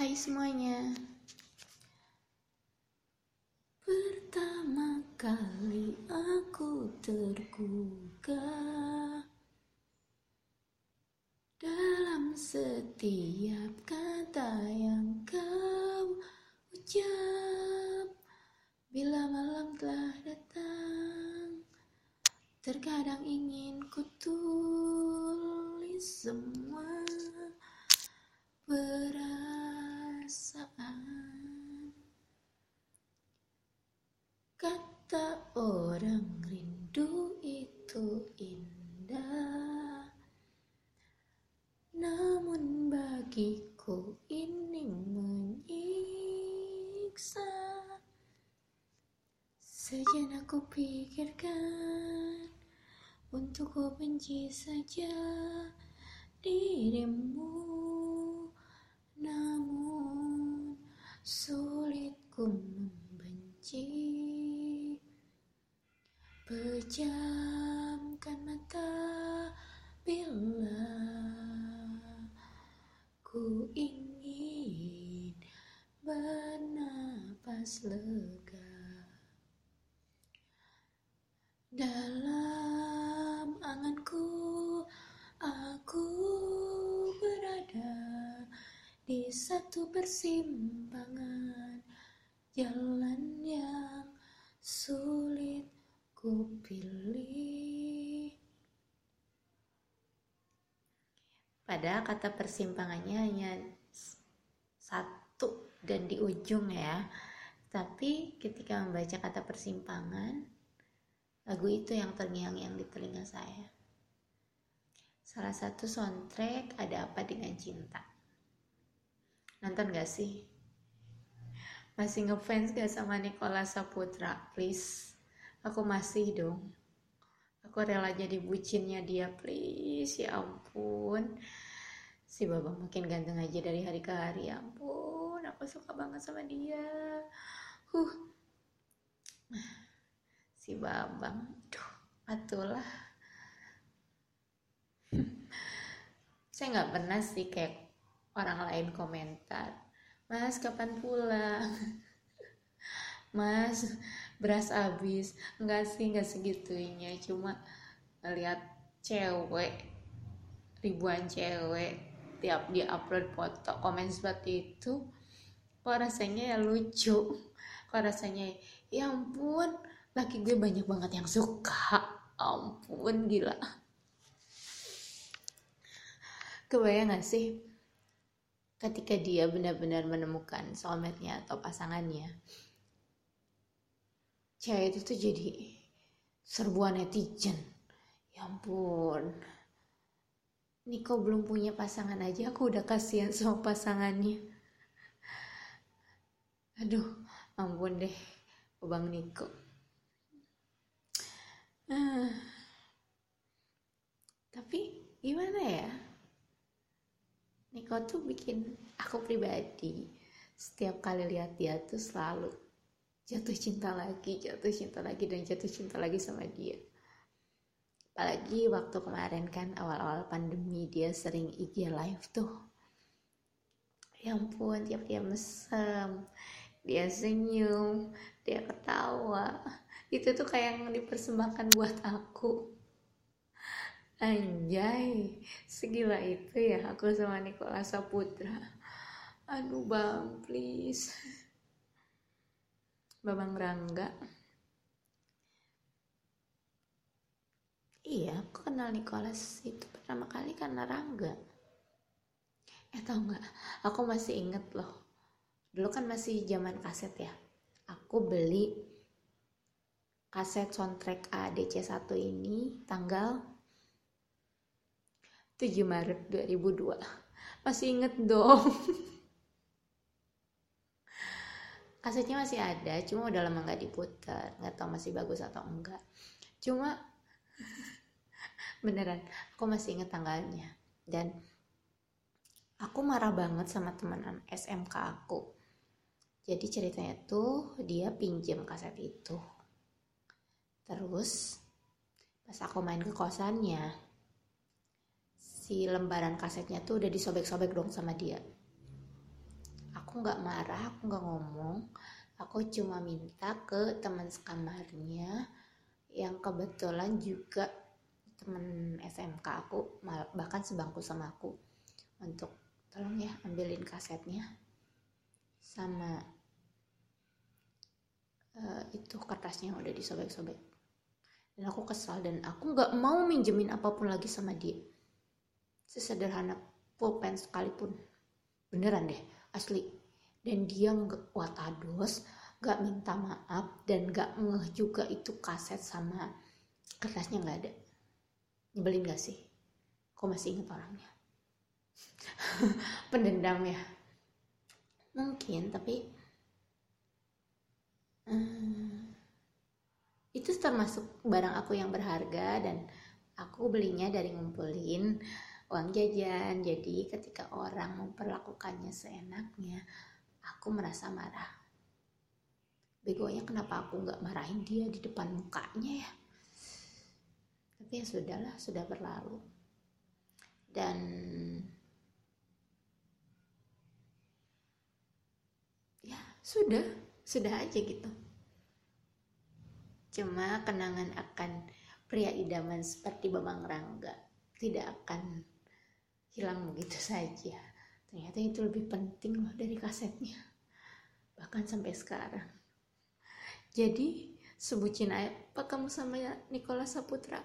Hai semuanya. Pertama kali aku tergugah Dalam setiap kata yang kau ucap. Bila malam telah datang Terkadang ingin ku tulis semua. Perasaan Kata orang rindu itu indah. Namun bagiku ini menyiksa. Sejenak ku pikirkan Untuk ku benci saja dirimu. Namun sulit Pejamkan mata bila ku ingin bernapas lega. Dalam anganku aku berada di satu persimpangan. Jalan Padahal kata persimpangannya hanya satu dan di ujung ya. Tapi ketika membaca kata persimpangan, Lagu itu yang terngiang-ngiang di telinga saya. Salah satu soundtrack Ada Apa Dengan Cinta. Nonton gak sih? Masih ngefans gak sama Nikola Saputra? Please. Aku masih dong. Aku rela jadi bucinnya dia, please. Ya ampun. Si Babang makin ganteng aja dari hari ke hari. Ya ampun, aku suka banget sama dia. Huh. Si babang duh atulah saya nggak pernah sih kayak orang lain komentar mas kapan pulang? Mas beras habis. Nggak sih nggak segitunya. Cuma ngeliat cewek ribuan cewek tiap dia upload foto komen seperti itu kok rasanya ya lucu. Kok rasanya ya ampun laki gue banyak banget yang suka. Ampun gila. Kebayang gak sih ketika dia benar-benar menemukan soulmate-nya atau pasangannya cewek itu tuh jadi serbuan netizen. Ya ampun Niko belum punya pasangan aja aku udah kasihan sama pasangannya. Aduh ampun deh Bang Niko. Ah. tapi gimana ya? Niko tuh bikin aku pribadi setiap kali lihat dia tuh selalu jatuh cinta lagi jatuh cinta lagi dan jatuh cinta lagi sama dia apalagi waktu kemarin kan awal-awal pandemi dia sering IG live tuh. Ya ampun tiap dia mesem dia senyum dia ketawa. Itu tuh kayak yang dipersembahkan buat aku. Anjay segila itu ya aku sama Nikola Saputra. Aduh bang please. Babang Rangga iya aku kenal Nicholas itu pertama kali karena Rangga. Eh tau nggak? Aku masih inget loh. Dulu kan masih zaman kaset ya. Aku beli kaset soundtrack ADC1 ini tanggal 7 Maret 2002 masih inget dong. Kasetnya masih ada cuma udah lama nggak diputar. Nggak tahu masih bagus atau enggak. Cuma beneran aku masih inget tanggalnya. Dan aku marah banget sama teman SMK aku. Jadi ceritanya tuh dia pinjam kaset itu. Terus pas aku main ke kosannya, si lembaran kasetnya tuh udah disobek-sobek dong sama dia. aku nggak marah aku nggak ngomong. Aku cuma minta ke teman sekamarnya yang kebetulan juga teman SMK aku bahkan sebangku sama aku untuk tolong ya ambilin kasetnya sama uh, itu kertasnya udah disobek-sobek. Dan aku kesal dan aku nggak mau minjemin apa pun lagi sama dia. Sesederhana pulpen sekalipun. Beneran deh asli. Dan dia nggak watados nggak minta maaf dan nggak ngeh juga itu kaset sama kertasnya nggak ada. Nyebelin gak sih? Kok masih inget orangnya? Pendendam ya? Mungkin tapi hmm, itu termasuk barang aku yang berharga dan aku belinya dari ngumpulin uang jajan. Jadi ketika orang memperlakukannya seenaknya aku merasa marah begonya kenapa aku nggak marahin dia di depan mukanya ya? Tapi ya sudahlah sudah berlalu. Dan ya sudah sudah aja gitu. Cuma kenangan akan pria idaman seperti Bambang Rangga tidak akan hilang begitu saja. Ternyata itu lebih penting loh dari kasetnya. Bahkan sampai sekarang jadi sebutin apa kamu sama Nikola Saputra